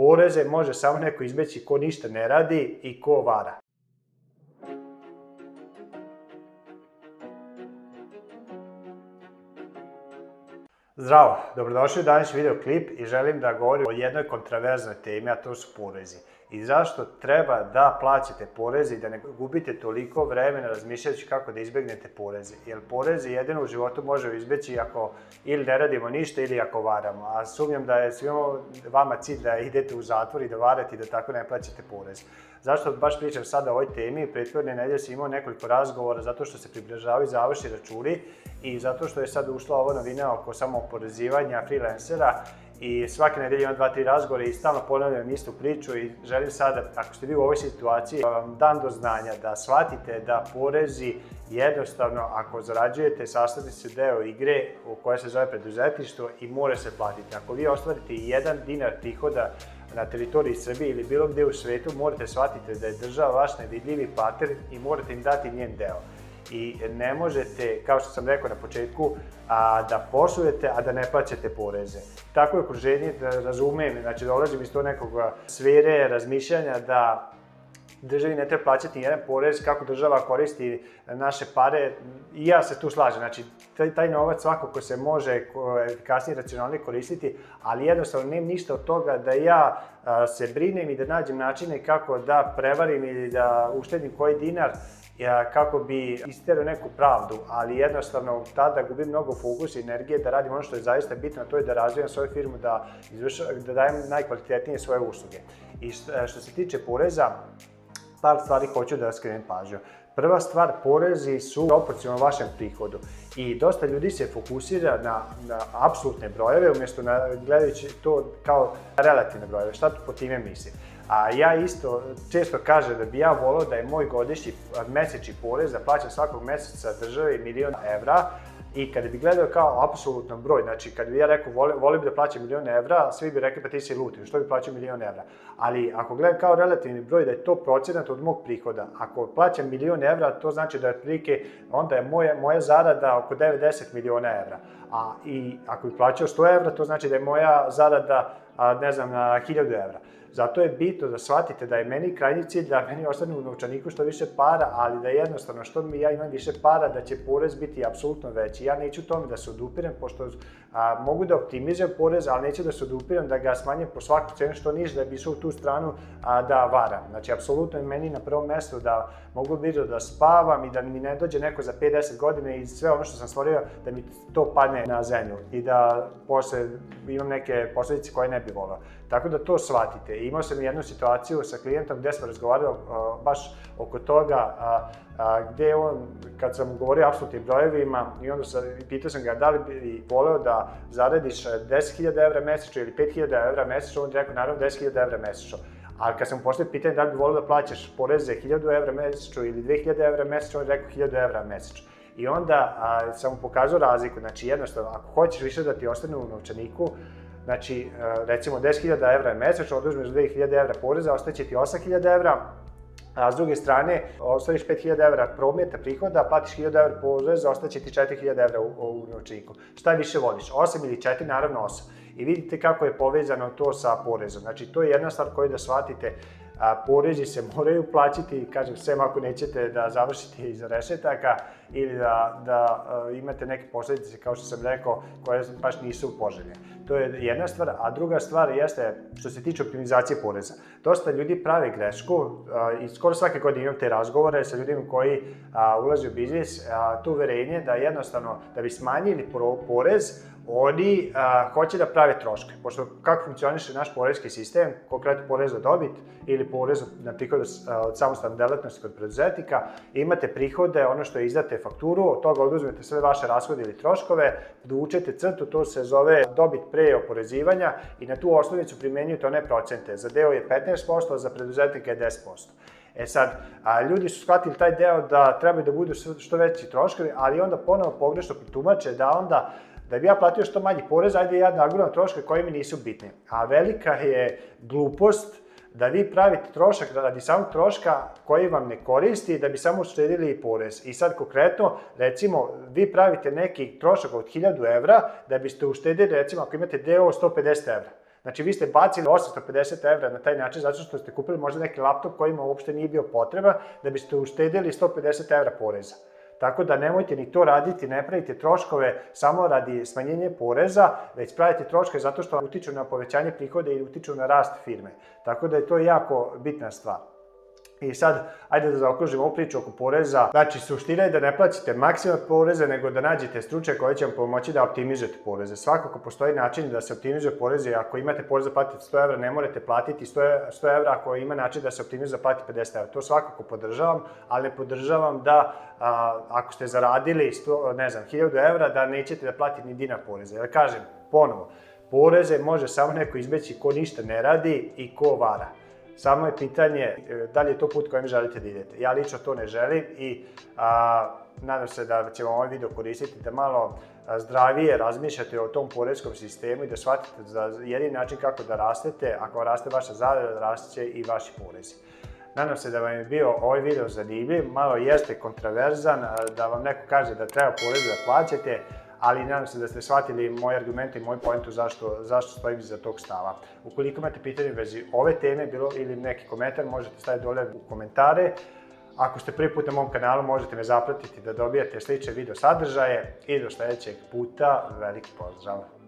Poreze može samo neko izbeći ko ništa ne radi i ko vara. Zdravo, dobrodošli u današnji videoklip i želim da govorim o jednoj kontraverznoj temi, a to su porezi. I zašto treba da plaćate poreze i da ne gubite toliko vremena razmišljajući kako da izbegnete poreze. Jer poreze jedino u životu može izbeći ako ili ne radimo ništa ili ako varamo. A sumnjam da je svima vama cilj da idete u zatvor i da varate i da tako ne plaćate porez. Zašto baš pričam sada o ovoj temi? Prethodne nedelje sam imao nekoliko razgovora zato što se približavaju završni računi i zato što je sad ušla ova novina oko samooporezivanja freelancera i svake nedelje imam dva, tri razgovore i stalno ponavljam istu priču i želim sada, ako ste vi u ovoj situaciji, da vam dan do znanja da shvatite da porezi jednostavno, ako zarađujete, sastavite se deo igre u kojoj se zove preduzetništvo i mora se platiti. Ako vi ostvarite jedan dinar prihoda na teritoriji Srbije ili bilo gde u svetu, morate shvatiti da je država vaš nevidljivi pater i morate im dati njen deo. I ne možete, kao što sam rekao na početku, a, da poslujete, a da ne plaćate poreze. Tako je okruženje, da razumem, znači da dolazim iz to nekog svire razmišljanja da državi ne treba plaćati jedan porez, kako država koristi naše pare, i ja se tu slažem, znači taj, taj novac svako ko se može kasnije racionalnije koristiti, ali jednostavno nemam ništa od toga da ja a, se brinem i da nađem načine kako da prevarim ili da uštedim koji dinar ja, kako bi isterao neku pravdu, ali jednostavno tada gubim mnogo fokusa i energije da radim ono što je zaista bitno, to je da razvijam svoju firmu, da, izvrša, da dajem najkvalitetnije svoje usluge. I što, što se tiče poreza, par stvari hoću da skrenem pažnju. Prva stvar, porezi su proporcionalno vašem prihodu i dosta ljudi se fokusira na, na apsolutne brojeve umjesto na gledajući to kao relativne brojeve. Šta tu po time mislim? A ja isto često kažem da bi ja volio da je moj godišnji mesečni porez da plaćam svakog meseca državi milion evra, I kada bi gledao kao apsolutan broj, znači kad bi ja rekao volim, volim da plaćam milion evra, svi bi rekli pa ti si luti, što bi plaćao milion evra. Ali ako gledam kao relativni broj da je to procenat od mog prihoda, ako plaćam milion evra, to znači da je prilike, onda je moje, moja zarada oko 90 miliona evra. A i ako bih plaćao 100 evra, to znači da je moja zarada, a, ne znam, na 1000 evra. Zato je bitno da shvatite da je meni krajnji cilj da meni ostane u novčaniku što više para, ali da jednostavno što mi ja imam više para, da će porez biti apsolutno veći. Ja neću tome da se odupirem, pošto a, mogu da optimizujem porez, ali neću da se odupiram, da ga smanjem po svaku cenu što niže, da bi išao u tu stranu a, da varam. Znači, apsolutno je meni na prvom mestu da mogu mirno da spavam i da mi ne dođe neko za 50 godina i sve ono što sam stvorio, da mi to padne na zemlju i da posle imam neke posledice koje ne bi volao. Tako da to shvatite. imao sam jednu situaciju sa klijentom gde smo razgovarali baš oko toga a, a, gde on, kad sam govorio apsolutnim brojevima i onda sam, pitao sam ga da li bi voleo da zaradiš 10.000 evra mesečno ili 5.000 evra mesečno, on je rekao naravno 10.000 evra mesečno. Ali kad sam postavio pitanje da li bi volio da plaćaš poreze 1000 evra mesečno ili 2000 evra mesečno, on je rekao 1000 evra mesečno. I onda a, sam mu pokazao razliku, znači jednostavno, ako hoćeš više da ti ostane u novčaniku, znači recimo 10.000 evra je mesečno, oduzmeš 2.000 evra poreza, ostaće ti 8.000 evra, a s druge strane ostaviš 5000 evra prometa prihoda, platiš 1000 evra poreza, ostaće ti 4000 evra u, u novčaniku. Šta više voliš? 8 ili 4? Naravno 8. I vidite kako je povezano to sa porezom. Znači, to je jedna stvar koju da shvatite a, porezi se moraju plaćati, kažem, sem ako nećete da završite iza rešetaka ili da, da a, e, imate neke posledice, kao što sam rekao, koje baš nisu poželjne. To je jedna stvar, a druga stvar jeste što se tiče optimizacije poreza. Dosta ljudi prave grešku a, e, i skoro svake godine imam te razgovore sa ljudima koji a, ulaze u biznis, a, to uverenje da jednostavno da bi smanjili porez, oni a, hoće da prave troške. Pošto kako funkcioniše naš porezki sistem, konkretno porez na dobit ili porez na prihod od samostalne delatnosti kod preduzetnika, imate prihode, ono što izdate fakturu, od toga oduzmete sve vaše rashode ili troškove, dovučete crtu, to se zove dobit pre oporezivanja i na tu osnovicu primenjujete one procente. Za deo je 15%, a za preduzetnika je 10%. E sad, a, ljudi su shvatili taj deo da treba da budu što veći troškovi, ali onda ponovo pogrešno tumače da onda da bi ja platio što manji porez, ajde ja naguram troške koji mi nisu bitni. A velika je glupost da vi pravite trošak radi samog troška koji vam ne koristi da bi samo uštedili i porez. I sad konkretno, recimo, vi pravite neki trošak od 1000 evra da biste uštedili, recimo, ako imate deo 150 evra. Znači, vi ste bacili 850 evra na taj način zato što ste kupili možda neki laptop kojima uopšte nije bio potreba da biste uštedili 150 evra poreza. Tako da nemojte ni to raditi, ne pravite troškove samo radi smanjenje poreza, već pravite troškove zato što utiču na povećanje prihoda i utiču na rast firme. Tako da je to jako bitna stvar. I sad, ajde da zaokružimo ovu priču oko poreza. Znači, suština je da ne plaćate maksimum poreze, nego da nađete stručnje koje će vam pomoći da optimizujete poreze. Svakako postoji način da se optimizuje poreze. Ako imate porez da platite 100 evra, ne morate platiti 100, evra ako ima način da se optimizuje da platite 50 evra. To svakako podržavam, ali podržavam da a, ako ste zaradili 100, ne znam, 1000 evra, da nećete da platite ni dinar poreza. Jer kažem, ponovo, poreze može samo neko izbeći ko ništa ne radi i ko vara. Samo je pitanje e, da li je to put kojim želite da idete. Ja lično to ne želim i a, nadam se da ćemo ovaj video koristiti da malo zdravije razmišljate o tom poreskom sistemu i da shvatite da jedini način kako da rastete, ako raste vaša zarada, rastiće i vaši porezi. Nadam se da vam je bio ovaj video zanimljiv, malo jeste kontraverzan, da vam neko kaže da treba poreze da plaćate, ali nadam se da ste shvatili moje argumente i moj poentu zašto, zašto stojim za tog stava. Ukoliko imate pitanje u vezi ove teme bilo, ili neki komentar, možete staviti dole u komentare. Ako ste prvi put na mom kanalu, možete me zapratiti da dobijate slične video sadržaje i do sledećeg puta, veliki pozdrav!